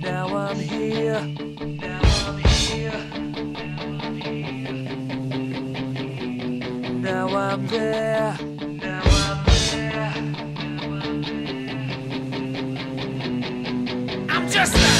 Now I'm here. Now I'm here. Now I'm there. Righteousness!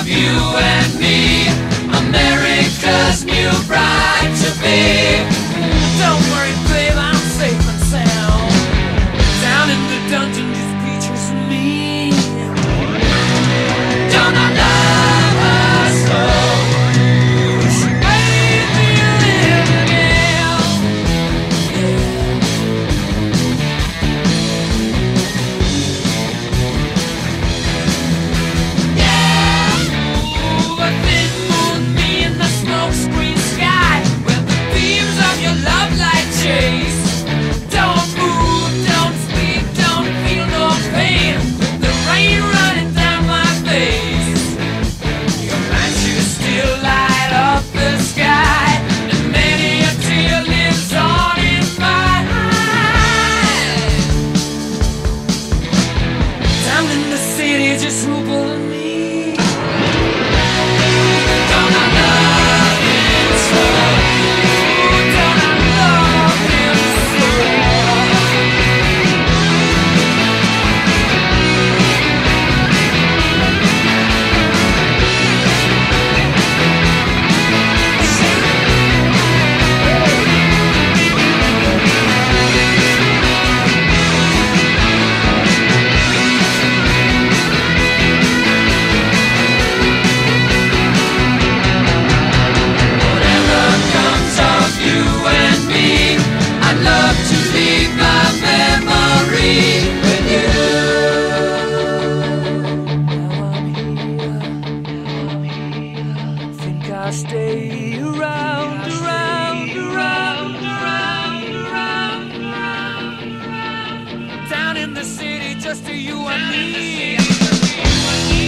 of you and me, America's new bride to be. Don't worry, babe, I'm safe and sound. Down in the dungeon, just Peaches and me. good. I stay around, around, around, around, around, around, around. Down in the city, just to you and me.